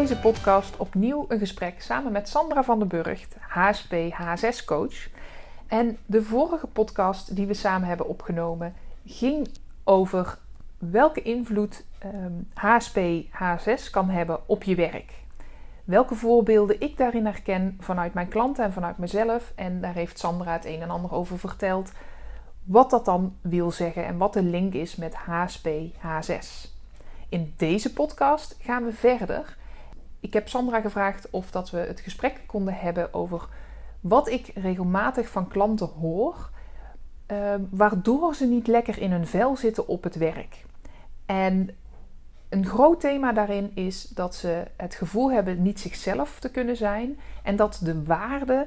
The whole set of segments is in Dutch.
Deze podcast opnieuw een gesprek samen met Sandra van den Burgt, HSP H6 coach. En de vorige podcast die we samen hebben opgenomen ging over welke invloed HSP ehm, H6 kan hebben op je werk. Welke voorbeelden ik daarin herken vanuit mijn klanten en vanuit mezelf. En daar heeft Sandra het een en ander over verteld. Wat dat dan wil zeggen en wat de link is met HSP H6. In deze podcast gaan we verder ik heb Sandra gevraagd of dat we het gesprek konden hebben over wat ik regelmatig van klanten hoor, uh, waardoor ze niet lekker in hun vel zitten op het werk. En een groot thema daarin is dat ze het gevoel hebben niet zichzelf te kunnen zijn en dat de waarde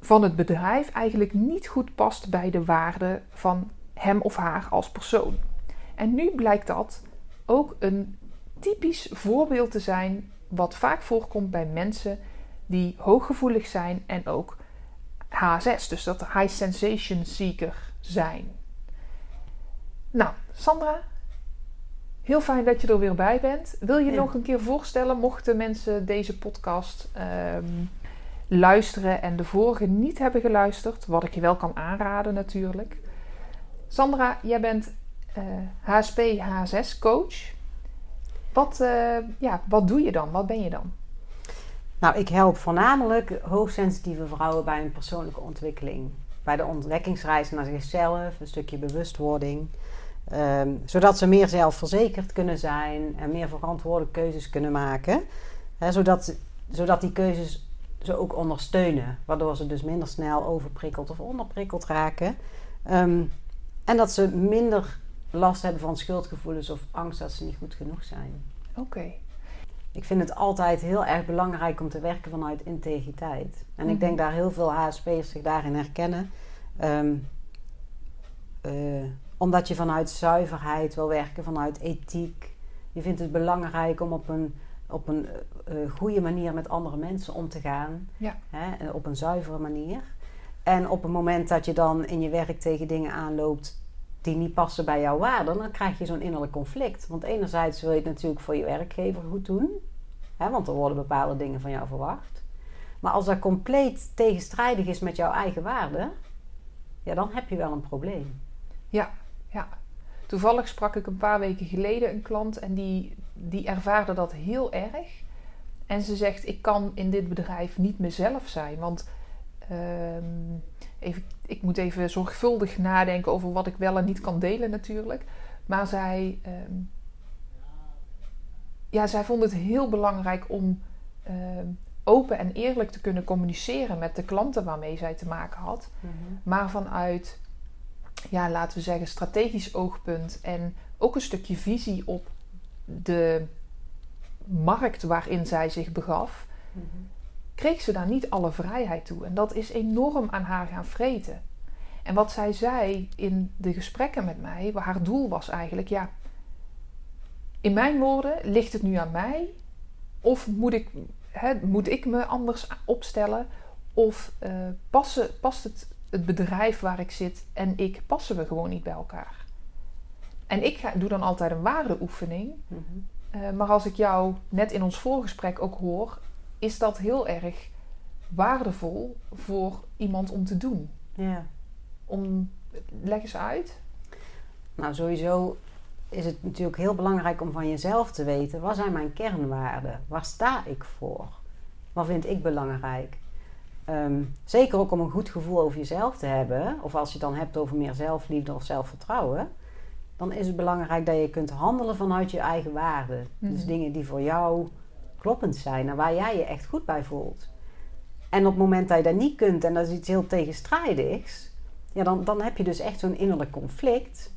van het bedrijf eigenlijk niet goed past bij de waarde van hem of haar als persoon. En nu blijkt dat ook een typisch voorbeeld te zijn wat vaak voorkomt bij mensen die hooggevoelig zijn en ook H6, dus dat high sensation seeker zijn. Nou, Sandra, heel fijn dat je er weer bij bent. Wil je nog een keer voorstellen, mochten mensen deze podcast ehm, luisteren en de vorige niet hebben geluisterd, wat ik je wel kan aanraden natuurlijk. Sandra, jij bent uh, HSP H6 coach. Wat, uh, ja, wat doe je dan? Wat ben je dan? Nou, ik help voornamelijk hoogsensitieve vrouwen bij een persoonlijke ontwikkeling. Bij de ontdekkingsreis naar zichzelf, een stukje bewustwording. Um, zodat ze meer zelfverzekerd kunnen zijn en meer verantwoorde keuzes kunnen maken. zodat, zodat die keuzes ze ook ondersteunen. Waardoor ze dus minder snel overprikkeld of onderprikkeld raken. Um, en dat ze minder last hebben van schuldgevoelens of angst dat ze niet goed genoeg zijn. Oké. Ik vind het altijd heel erg belangrijk om te werken vanuit integriteit. En ik denk mhm. daar heel veel HSP'ers zich daarin herkennen. Ehm, eh, omdat je vanuit zuiverheid wil werken, vanuit ethiek. Je vindt het belangrijk om op een, op een uh, goede manier met andere mensen om te gaan. Ja. Hè, op een zuivere manier. En op het moment dat je dan in je werk tegen dingen aanloopt die niet passen bij jouw waarden, dan krijg je zo'n innerlijk conflict. Want enerzijds wil je het natuurlijk voor je werkgever goed doen, hè, want er worden bepaalde dingen van jou verwacht. Maar als dat compleet tegenstrijdig is met jouw eigen waarden, ja, dan heb je wel een probleem. Ja, ja. Toevallig sprak ik een paar weken geleden een klant en die, die ervaarde dat heel erg. En ze zegt: Ik kan in dit bedrijf niet mezelf zijn. Want um, even, ik moet even zorgvuldig nadenken over wat ik wel en niet kan delen natuurlijk. Maar zij, um, ja, zij vond het heel belangrijk om um, open en eerlijk te kunnen communiceren met de klanten waarmee zij te maken had. Mm -hmm. Maar vanuit, ja, laten we zeggen, strategisch oogpunt en ook een stukje visie op de markt waarin zij zich begaf. Mm -hmm kreeg ze daar niet alle vrijheid toe. En dat is enorm aan haar gaan vreten. En wat zij zei in de gesprekken met mij, haar doel was eigenlijk, ja, in mijn woorden, ligt het nu aan mij? Of moet ik, moet ik me anders opstellen? Of uh, passen, past het, het bedrijf waar ik zit en ik, passen we gewoon niet bij elkaar? En ik ga, doe dan altijd een waardeoefening. Mm -hmm. uh, maar als ik jou net in ons voorgesprek ook hoor, is dat heel erg waardevol voor iemand om te doen. Ja. Om, leg eens uit. Nou, sowieso is het natuurlijk heel belangrijk om van jezelf te weten: wat zijn mijn kernwaarden? Waar sta ik voor? Wat vind ik belangrijk? Um, zeker ook om een goed gevoel over jezelf te hebben, of als je het dan hebt over meer zelfliefde of zelfvertrouwen, dan is het belangrijk dat je kunt handelen vanuit je eigen waarden. Dus mhm. dingen die voor jou kloppend zijn en waar jij je echt goed bij voelt. En op het moment dat je dat niet kunt en dat is iets heel tegenstrijdigs, ja, dan, dan heb je dus echt zo'n innerlijk conflict.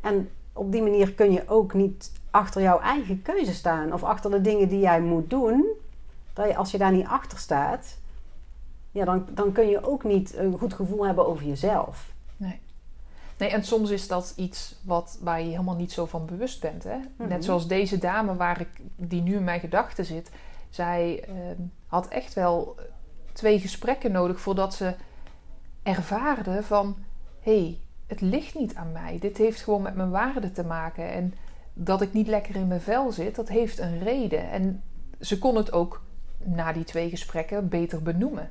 En op die manier kun je ook niet achter jouw eigen keuze staan. Of achter de dingen die jij moet doen. Dat je, als je daar niet achter staat, ja, dan, dan kun je ook niet een goed gevoel hebben over jezelf. Nee. En soms is dat iets wat, waar je helemaal niet zo van bewust bent. Hè? Mhm. Net zoals deze dame waar ik, die nu in mijn gedachten zit. Zij ehm, had echt wel twee gesprekken nodig voordat ze ervaarde van... hé, hey, het ligt niet aan mij. Dit heeft gewoon met mijn waarde te maken. En dat ik niet lekker in mijn vel zit, dat heeft een reden. En ze kon het ook na die twee gesprekken beter benoemen.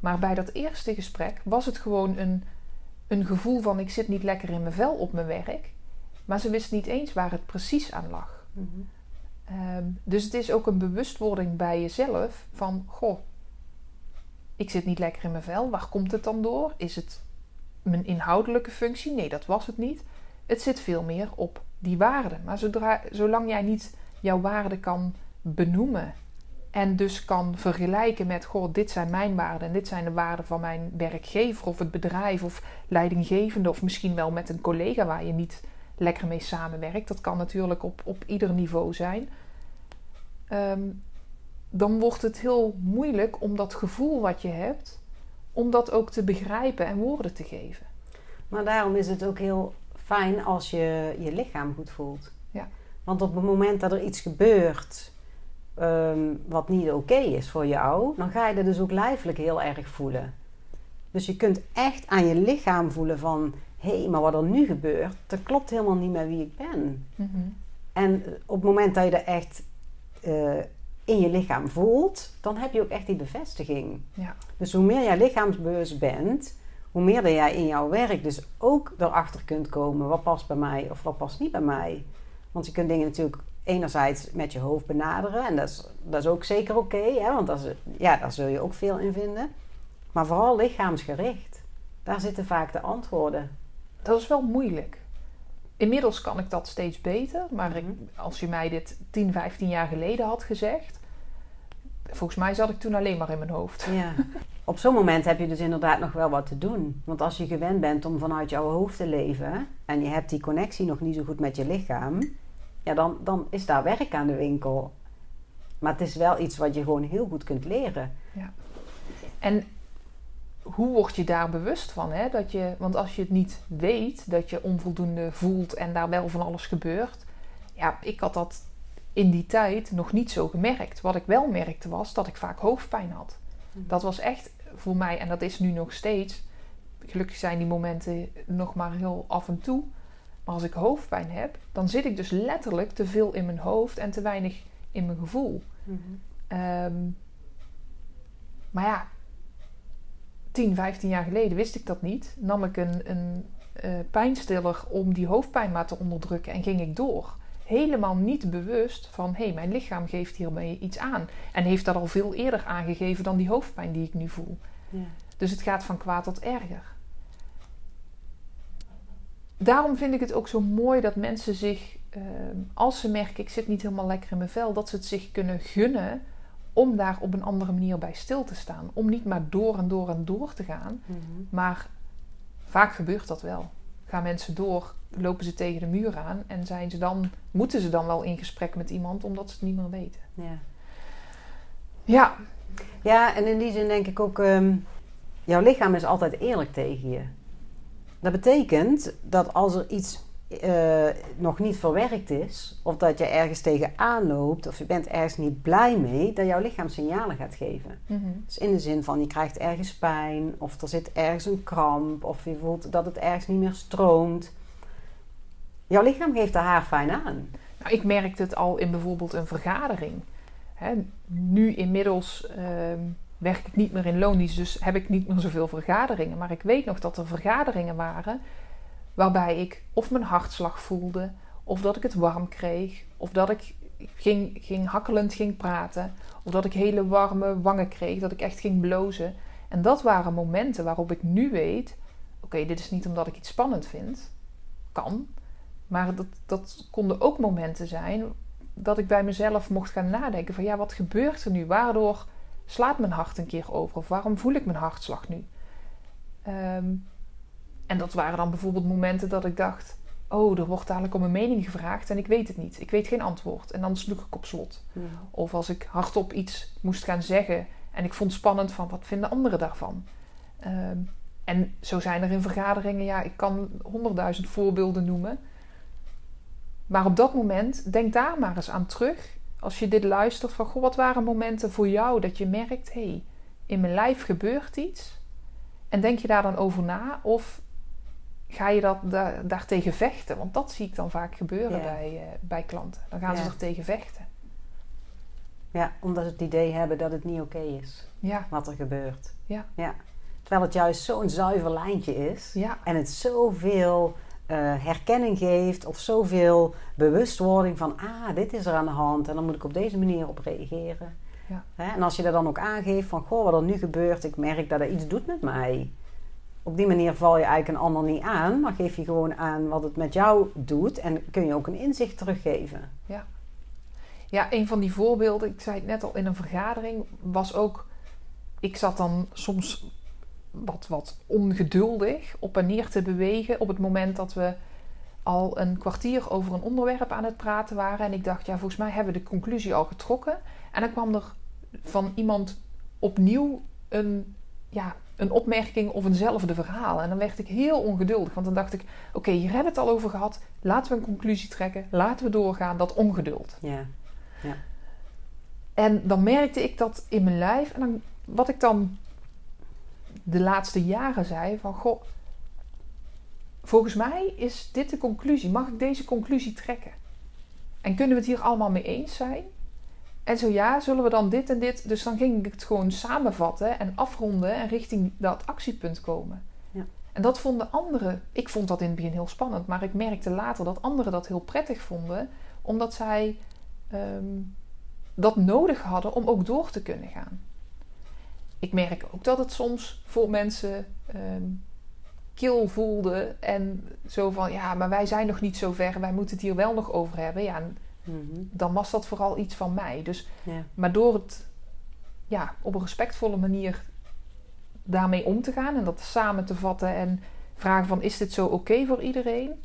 Maar bij dat eerste gesprek was het gewoon een, een gevoel van ik zit niet lekker in mijn vel op mijn werk. Maar ze wist niet eens waar het precies aan lag. Mhm. Ehm, dus het is ook een bewustwording bij jezelf van goh, ik zit niet lekker in mijn vel. Waar komt het dan door? Is het mijn inhoudelijke functie? Nee, dat was het niet. Het zit veel meer op die waarde. Maar zodra, zolang jij niet jouw waarde kan benoemen en dus kan vergelijken met, goh, dit zijn mijn waarden en dit zijn de waarden van mijn werkgever of het bedrijf of leidinggevende of misschien wel met een collega waar je niet lekker mee samenwerkt. Dat kan natuurlijk op, op ieder niveau zijn. Ehm, dan wordt het heel moeilijk om dat gevoel wat je hebt, om dat ook te begrijpen en woorden te geven. Maar daarom is het ook heel fijn als je je lichaam goed voelt. Ja. Want op het moment dat er iets gebeurt ehm, wat niet oké is voor jou, dan ga je dat dus ook lijfelijk heel erg voelen. Dus je kunt echt aan je lichaam voelen van, hé, hey, maar wat er nu gebeurt, dat klopt helemaal niet met wie ik ben. En op het moment dat je dat echt eh, in je lichaam voelt, dan heb je ook echt die bevestiging. Ja. Dus hoe meer jij lichaamsbewust bent, hoe meer dat jij in jouw werk dus ook erachter kunt komen wat past bij mij of wat past niet bij mij. Want je kunt dingen natuurlijk enerzijds met je hoofd benaderen en dat is, dat is ook zeker oké, want dat is, ja, daar zul je ook veel in vinden. Maar vooral lichaamsgericht, daar zitten vaak de antwoorden. Dat is wel moeilijk. Inmiddels kan ik dat steeds beter, maar ik, Mhm. als je mij dit 10, 15 jaar geleden had gezegd, volgens mij zat ik toen alleen maar in mijn hoofd. Ja. Op zo'n moment heb je dus inderdaad nog wel wat te doen. Want als je gewend bent om vanuit jouw hoofd te leven en je hebt die connectie nog niet zo goed met je lichaam, ja, dan, dan is daar werk aan de winkel. Maar het is wel iets wat je gewoon heel goed kunt leren. En hoe word je daar bewust van? Hè? Dat je, want als je het niet weet, dat je onvoldoende voelt en daar wel van alles gebeurt. Ja, ik had dat in die tijd nog niet zo gemerkt. Wat ik wel merkte was dat ik vaak hoofdpijn had. Dat was echt voor mij, en dat is nu nog steeds. Gelukkig zijn die momenten nog maar heel af en toe. Als ik hoofdpijn heb, dan zit ik dus letterlijk te veel in mijn hoofd en te weinig in mijn gevoel. Ehm, maar ja, 10, 15 jaar geleden wist ik dat niet. Nam ik een, een eh, pijnstiller om die hoofdpijn maar te onderdrukken en ging ik door. Helemaal niet bewust van hé, hey, mijn lichaam geeft hiermee iets aan. En heeft dat al veel eerder aangegeven dan die hoofdpijn die ik nu voel. Ja. Dus het gaat van kwaad tot erger. Daarom vind ik het ook zo mooi dat mensen zich, eh, als ze merken ik zit niet helemaal lekker in mijn vel, dat ze het zich kunnen gunnen om daar op een andere manier bij stil te staan. Om niet maar door en door en door te gaan. Maar vaak gebeurt dat wel. Gaan mensen door, lopen ze tegen de muur aan en zijn ze dan, moeten ze dan wel in gesprek met iemand omdat ze het niet meer weten. Ja. Ja, ja, en in die zin denk ik ook, ehm, jouw lichaam is altijd eerlijk tegen je. Dat betekent dat als er iets eh, nog niet verwerkt is, of dat je ergens tegenaan loopt, of je bent ergens niet blij mee, dat jouw lichaam signalen gaat geven. Mhm. Dus in de zin van je krijgt ergens pijn, of er zit ergens een kramp, of je voelt dat het ergens niet meer stroomt. Jouw lichaam geeft er haar fijn aan. Nou, ik merkte het al in bijvoorbeeld een vergadering. Hè, nu inmiddels ehm, werk ik niet meer in loondienst, dus heb ik niet meer zoveel vergaderingen. Maar ik weet nog dat er vergaderingen waren waarbij ik of mijn hartslag voelde, of dat ik het warm kreeg, of dat ik ging, ging hakkelend ging praten, of dat ik hele warme wangen kreeg, dat ik echt ging blozen. En dat waren momenten waarop ik nu weet: oké, dit is niet omdat ik iets spannend vind, kan, maar dat, dat konden ook momenten zijn dat ik bij mezelf mocht gaan nadenken: van ja, wat gebeurt er nu? Waardoor slaat mijn hart een keer over? Of waarom voel ik mijn hartslag nu? Ehm, en dat waren dan bijvoorbeeld momenten dat ik dacht: oh, er wordt dadelijk om een mening gevraagd en ik weet het niet. Ik weet geen antwoord. En dan sloeg ik op slot. Mhm. Of als ik hardop iets moest gaan zeggen en ik vond spannend van wat vinden anderen daarvan. Ehm, en zo zijn er in vergaderingen, ja, ik kan honderdduizend voorbeelden noemen. Maar op dat moment, denk daar maar eens aan terug. Als je dit luistert, van goh, wat waren momenten voor jou dat je merkt, hé, hey, in mijn lijf gebeurt iets. En denk je daar dan over na? Of ga je dat da daartegen vechten? Want dat zie ik dan vaak gebeuren Ja. bij, eh, bij klanten. Dan gaan ze er tegen vechten. Ja, omdat ze het idee hebben dat het niet oké is Ja, wat er gebeurt. Ja. ja. Terwijl het juist zo'n zuiver lijntje is. ja, En het zoveel eh, herkenning geeft of zoveel bewustwording van, ah, dit is er aan de hand en dan moet ik op deze manier op reageren. Ja. Hè? En als je er dan ook aangeeft van, goh, wat er nu gebeurt, ik merk dat er iets doet met mij. Op die manier val je eigenlijk een ander niet aan, maar geef je gewoon aan wat het met jou doet en kun je ook een inzicht teruggeven. Ja, een van die voorbeelden, ik zei het net al in een vergadering, was ook. Ik zat dan soms wat, wat ongeduldig op en neer te bewegen op het moment dat we al een kwartier over een onderwerp aan het praten waren. En ik dacht, ja, volgens mij hebben we de conclusie al getrokken. En dan kwam er van iemand opnieuw een, ja, een opmerking of eenzelfde verhaal. En dan werd ik heel ongeduldig, want dan dacht ik, oké, hier hebben we het al over gehad. Laten we een conclusie trekken. Laten we doorgaan. Dat ongeduld. Ja, En dan merkte ik dat in mijn lijf. En dan, wat ik dan de laatste jaren zei: van goh, volgens mij is dit de conclusie. Mag ik deze conclusie trekken? En kunnen we het hier allemaal mee eens zijn? En zo ja, zullen we dan dit en dit. Dus dan ging ik het gewoon samenvatten en afronden en richting dat actiepunt komen. Ja. En dat vonden anderen. Ik vond dat in het begin heel spannend, maar ik merkte later dat anderen dat heel prettig vonden, omdat zij ehm, dat nodig hadden om ook door te kunnen gaan. Ik merk ook dat het soms voor mensen ehm kil voelde en zo van ja, maar wij zijn nog niet zo ver, wij moeten het hier wel nog over hebben. Ja, Mhm. dan was dat vooral iets van mij. Dus, ja. maar door het ja, op een respectvolle manier daarmee om te gaan en dat samen te vatten en vragen van is dit zo oké voor iedereen?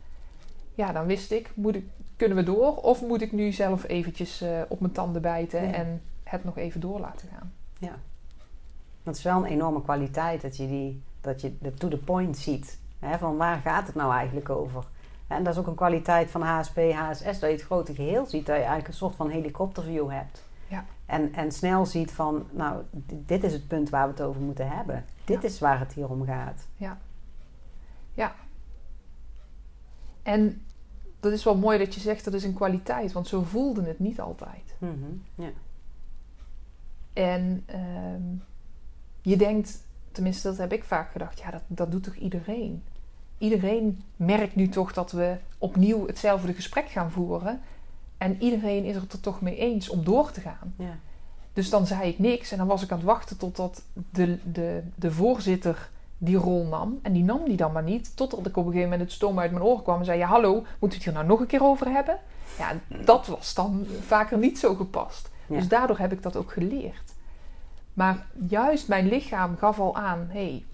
Ja, dan wist ik, moet ik, kunnen we door of moet ik nu zelf eventjes eh, op mijn tanden bijten Ja. en het nog even door laten gaan? Dat is wel een enorme kwaliteit dat je, die, dat je de to the point ziet. Hè, van waar gaat het nou eigenlijk over? En dat is ook een kwaliteit van HSP, HSS, dat je het grote geheel ziet. Dat je eigenlijk een soort van helikopterview hebt. Ja. En, en snel ziet van, nou, dit is het punt waar we het over moeten hebben. Dit Ja. is waar het hier om gaat. En dat is wel mooi dat je zegt dat is een kwaliteit, want zo voelde het niet altijd. Mhm, Ja. En ehm, je denkt, tenminste dat heb ik vaak gedacht, ja dat, dat doet toch iedereen? Iedereen merkt nu toch dat we opnieuw hetzelfde gesprek gaan voeren. En iedereen is het er toch mee eens om door te gaan. Ja. Dus dan zei ik niks en dan was ik aan het wachten totdat de, de, de voorzitter die rol nam. En die nam die dan maar niet. Totdat ik op een gegeven moment het stoom uit mijn oren kwam en zei: ja, Hallo, moeten we het hier nou nog een keer over hebben? Ja, dat was dan vaker niet zo gepast. Ja. Dus daardoor heb ik dat ook geleerd. Maar juist mijn lichaam gaf al aan: hé, hey,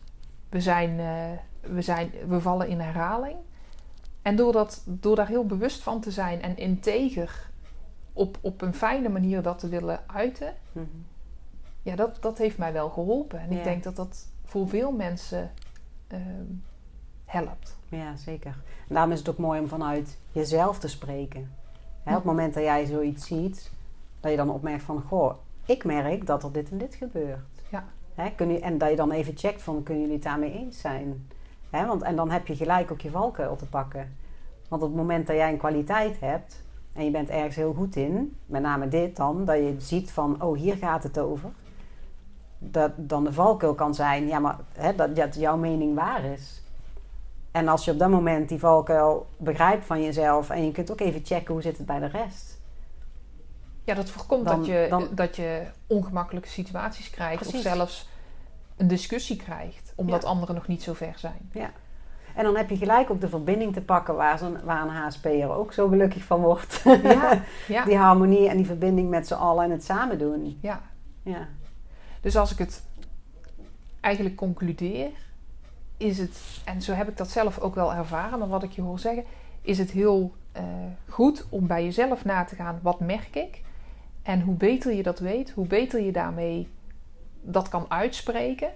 we, zijn, eh, we, zijn, we vallen in herhaling. En door, dat, door daar heel bewust van te zijn en integer op, op een fijne manier dat te willen uiten, Mhm. ja, dat, dat heeft mij wel geholpen. En Ja. ik denk dat dat voor veel mensen ehm, helpt. Ja, zeker. En daarom is het ook mooi om vanuit jezelf te spreken. Hè, op het moment dat jij zoiets ziet, dat je dan opmerkt van... Goh, ik merk dat er dit en dit gebeurt. Ja. Hè, kun je, en dat je dan even checkt van, kunnen jullie het daarmee eens zijn? Hè, want, en dan heb je gelijk ook je valkuil te pakken. Want op het moment dat jij een kwaliteit hebt... en je bent ergens heel goed in, met name dit dan... dat je ziet van, oh, hier gaat het over... Dat dan de valkuil kan zijn, ja, maar hè, dat, dat jouw mening waar is. En als je op dat moment die valkuil begrijpt van jezelf en je kunt ook even checken hoe zit het bij de rest. Ja, dat voorkomt Dan- dat, je, dan- dat je ongemakkelijke situaties krijgt. Of zelfs een discussie krijgt. Omdat Ja. anderen nog niet zo ver zijn. En dan heb je gelijk ook de verbinding te pakken waar, zo'n, waar een HSP'er ook zo gelukkig van wordt. Ja, ja, die harmonie en die verbinding met z'n allen en het samen doen. ja. Ja. Dus als ik het eigenlijk concludeer, is het, en zo heb ik dat zelf ook wel ervaren, maar wat ik je hoor zeggen, is het heel eh, goed om bij jezelf na te gaan: wat merk ik? En hoe beter je dat weet, hoe beter je daarmee dat kan uitspreken.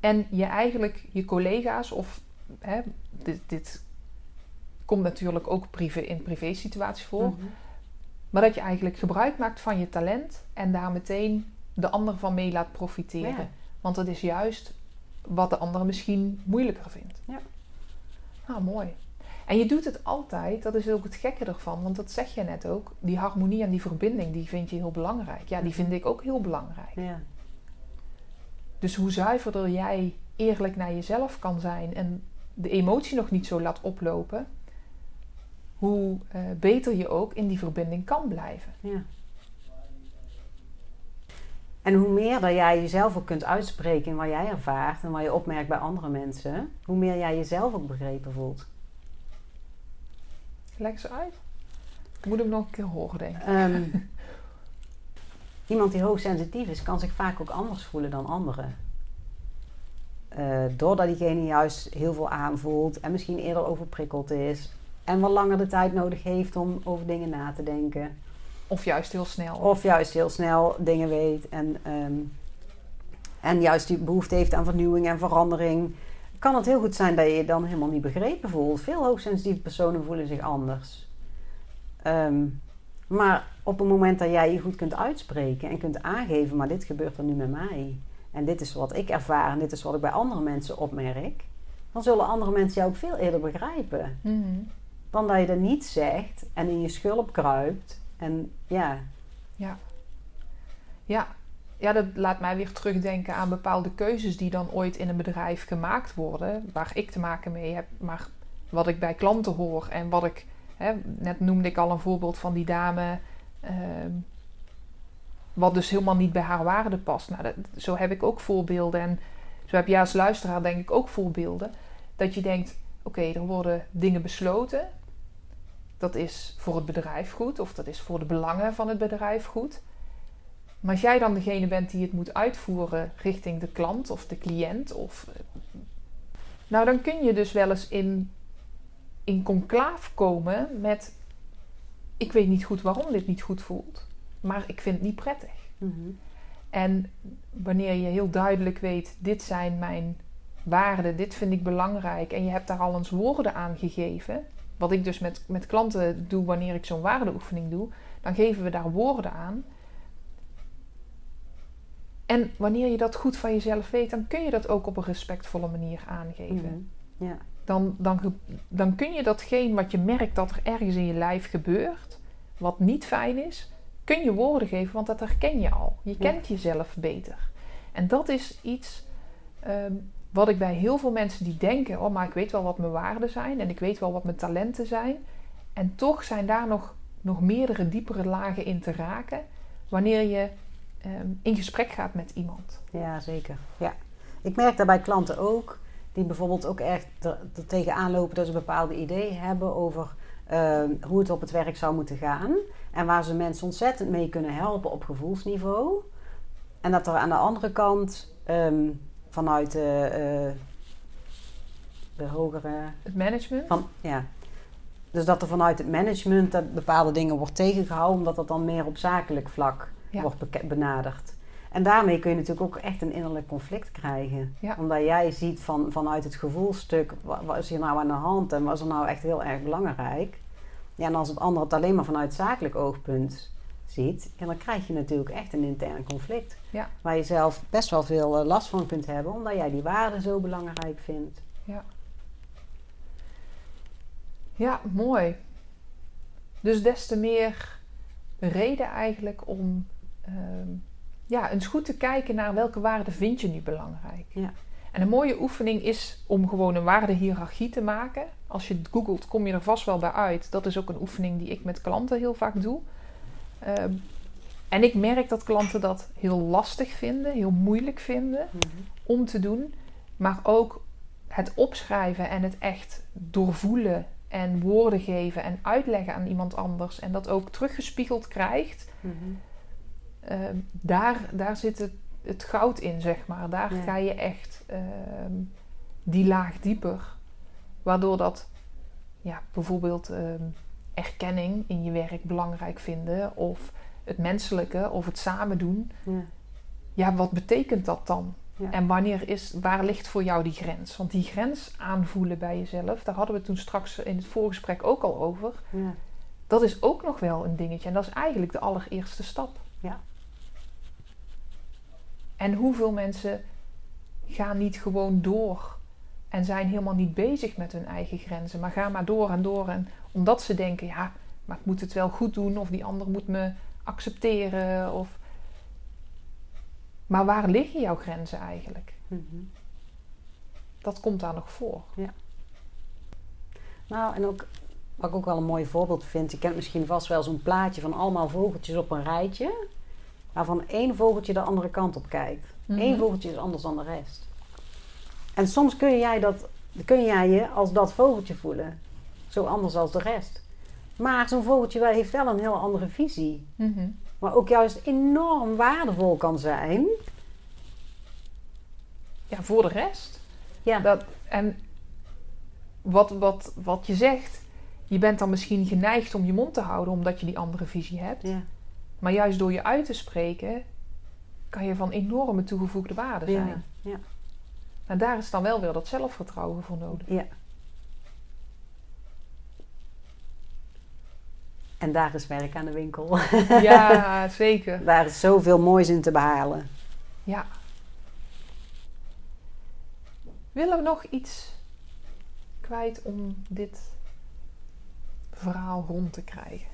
En je eigenlijk je collega's of hè, dit, dit komt natuurlijk ook privé, in privé situaties voor. Mhm. Maar dat je eigenlijk gebruik maakt van je talent en daar meteen de ander van mee laat profiteren. Ja. Want dat is juist wat de ander misschien moeilijker vindt. Ja. Nou, mooi. En je doet het altijd, dat is ook het gekke ervan, want dat zeg je net ook. Die harmonie en die verbinding, die vind je heel belangrijk. Ja, die vind ik ook heel belangrijk. Ja. Dus hoe zuiverder jij eerlijk naar jezelf kan zijn en de emotie nog niet zo laat oplopen, hoe eh, beter je ook in die verbinding kan blijven. Ja. En hoe meer dat jij jezelf ook kunt uitspreken in wat jij ervaart en wat je opmerkt bij andere mensen, hoe meer jij jezelf ook begrepen voelt. Leg eens uit. Ik moet hem nog een keer horen, denk ik. Ehm, iemand die hoogsensitief is, kan zich vaak ook anders voelen dan anderen. Eh, doordat diegene juist heel veel aanvoelt en misschien eerder overprikkeld is. En wat langer de tijd nodig heeft om over dingen na te denken. Of juist heel snel. Of juist heel snel dingen weet en, ehm, en juist die behoefte heeft aan vernieuwing en verandering. Kan het heel goed zijn dat je je dan helemaal niet begrepen voelt. Veel hoogsensitieve personen voelen zich anders. Ehm, maar op het moment dat jij je goed kunt uitspreken en kunt aangeven, maar dit gebeurt er nu met mij. En dit is wat ik ervaar en dit is wat ik bij andere mensen opmerk. Dan zullen andere mensen jou ook veel eerder begrijpen. Mhm. Dan dat je er niet zegt en in je schulp kruipt. En ja, Ja. Ja. Ja, dat laat mij weer terugdenken aan bepaalde keuzes die dan ooit in een bedrijf gemaakt worden, waar ik te maken mee heb, maar wat ik bij klanten hoor en wat ik, hè, net noemde ik al een voorbeeld van die dame, ehm, wat dus helemaal niet bij haar waarde past. Nou, zo heb ik ook voorbeelden en zo heb jij als luisteraar denk ik ook voorbeelden, dat je denkt, oké, er worden dingen besloten, dat is voor het bedrijf goed of dat is voor de belangen van het bedrijf goed. Maar als jij dan degene bent die het moet uitvoeren richting de klant of de cliënt, of, nou dan kun je dus wel eens in, in conclaaf komen met: ik weet niet goed waarom dit niet goed voelt, maar ik vind het niet prettig. mhm. En wanneer je heel duidelijk weet: dit zijn mijn waarden, dit vind ik belangrijk, en je hebt daar al eens woorden aan gegeven, wat ik dus met, met klanten doe wanneer ik zo'n waardeoefening doe, dan geven we daar woorden aan. En wanneer je dat goed van jezelf weet, dan kun je dat ook op een respectvolle manier aangeven. Mhm. ja. Dan, dan, dan kun je datgene wat je merkt dat er ergens in je lijf gebeurt, wat niet fijn is, kun je woorden geven, want dat herken je al. Je Ja. kent jezelf beter. En dat is iets ehm, wat ik bij heel veel mensen die denken: oh, maar ik weet wel wat mijn waarden zijn en ik weet wel wat mijn talenten zijn. En toch zijn daar nog, nog meerdere diepere lagen in te raken wanneer je ehm, in gesprek gaat met iemand. Ja, zeker. Ja. Ik merk dat bij klanten ook, die bijvoorbeeld ook echt er, er tegenaan lopen dat ze bepaalde ideeën hebben over eh, hoe het op het werk zou moeten gaan. En waar ze mensen ontzettend mee kunnen helpen op gevoelsniveau. En dat er aan de andere kant ehm, vanuit de, eh, de hogere Het management. van, ja. Dus dat er vanuit het management dat bepaalde dingen wordt tegengehouden, omdat dat dan meer op zakelijk vlak Ja. wordt benaderd. En daarmee kun je natuurlijk ook echt een innerlijk conflict krijgen. Ja. Omdat jij ziet van, vanuit het gevoelstuk, wat, wat is hier nou aan de hand en wat is er nou echt heel erg belangrijk. Ja, en als het ander het alleen maar vanuit zakelijk oogpunt ziet, ja, dan krijg je natuurlijk echt een intern conflict. Ja. Waar je zelf best wel veel eh, last van kunt hebben, omdat jij die waarden zo belangrijk vindt. Ja, mooi. Dus des te meer reden eigenlijk om ehm, ja, eens goed te kijken naar welke waarden vind je nu belangrijk. Ja. En een mooie oefening is om gewoon een waardehiërarchie te maken. Als je het googelt, kom je er vast wel bij uit. Dat is ook een oefening die ik met klanten heel vaak doe. Ehm, en ik merk dat klanten dat heel lastig vinden, heel moeilijk vinden om te doen. Maar ook het opschrijven en het echt doorvoelen en woorden geven en uitleggen aan iemand anders. En dat ook teruggespiegeld krijgt. Mhm. Ehm, daar, daar zit het, het goud in, zeg maar. Daar Ja. ga je echt ehm, die laag dieper. Waardoor dat ja, bijvoorbeeld ehm, erkenning in je werk belangrijk vinden, of het menselijke, of het samen doen. Ja. Ja, wat betekent dat dan? Ja. En wanneer is, waar ligt voor jou die grens? Want die grens aanvoelen bij jezelf, daar hadden we toen straks in het voorgesprek ook al over. Ja. Dat is ook nog wel een dingetje. En dat is eigenlijk de allereerste stap. Ja. En hoeveel mensen gaan niet gewoon door en zijn helemaal niet bezig met hun eigen grenzen, maar gaan maar door en door. En omdat ze denken, ja, maar ik moet het wel goed doen, of die ander moet me accepteren. Of... Maar waar liggen jouw grenzen eigenlijk? Mhm. Dat komt daar nog voor. Nou, en ook wat ik ook wel een mooi voorbeeld vind. Je kent misschien vast wel zo'n plaatje van allemaal vogeltjes op een rijtje. Waarvan één vogeltje de andere kant op kijkt. Mhm. Eén vogeltje is anders dan de rest. En soms kun jij, dat, kun jij je als dat vogeltje voelen. Zo anders als de rest. Maar zo'n vogeltje wel- heeft wel een heel andere visie. Mhm. Maar ook juist enorm waardevol kan zijn. Ja, voor de rest. Ja. Dat, en wat, wat, wat je zegt, je bent dan misschien geneigd om je mond te houden omdat je die andere visie hebt. Ja. Maar juist door je uit te spreken, kan je van enorme toegevoegde waarde zijn. Ja. Ja. En daar is dan wel weer dat zelfvertrouwen voor nodig. ja. En daar is werk aan de winkel. Ja, zeker. Daar is zoveel moois in te behalen. Ja. Willen we nog iets kwijt om dit verhaal rond te krijgen?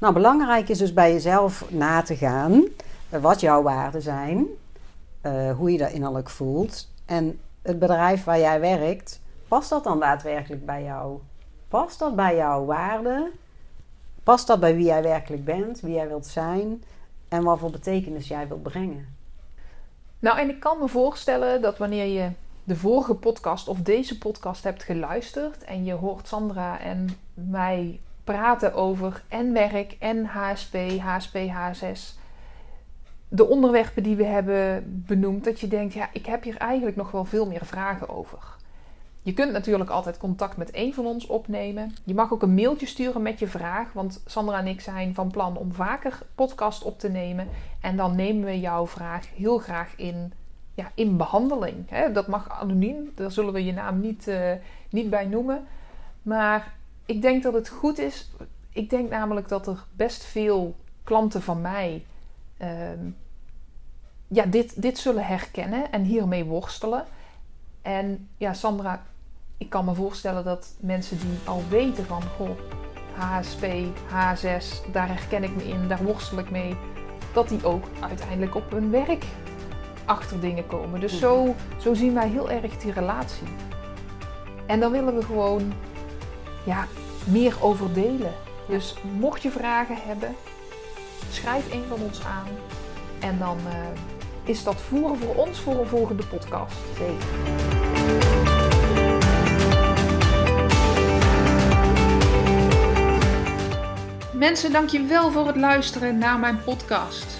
Nou, belangrijk is dus bij jezelf na te gaan eh, wat jouw waarden zijn, eh, hoe je dat innerlijk voelt. En het bedrijf waar jij werkt, past dat dan daadwerkelijk bij jou? Past dat bij jouw waarden? Past dat bij wie jij werkelijk bent, wie jij wilt zijn en wat voor betekenis jij wilt brengen? Nou, en ik kan me voorstellen dat wanneer je de vorige podcast of deze podcast hebt geluisterd en je hoort Sandra en mij praten over en werk en HSP, HSP, H6, de onderwerpen die we hebben benoemd, dat je denkt, ja, ik heb hier eigenlijk nog wel veel meer vragen over. Je kunt natuurlijk altijd contact met één van ons opnemen. Je mag ook een mailtje sturen met je vraag, want Sandra en ik zijn van plan om vaker podcast op te nemen. En dan nemen we jouw vraag heel graag in, ja, in behandeling. Dat mag anoniem, daar zullen we je naam niet, eh, niet bij noemen. Maar ik denk dat het goed is. Ik denk namelijk dat er best veel klanten van mij ehm, ja, dit, dit zullen herkennen en hiermee worstelen. En ja, Sandra, ik kan me voorstellen dat mensen die al weten van goh, HSP, H6, daar herken ik me in, daar worstel ik mee, dat die ook uiteindelijk op hun werk achter dingen komen. Dus zo, zo zien wij heel erg die relatie. En dan willen we gewoon ja, meer over delen. Dus mocht je vragen hebben, schrijf een van ons aan. En dan eh, is dat voeren voor ons voor een volgende podcast. Zeker. Mensen, dank je wel voor het luisteren naar mijn podcast.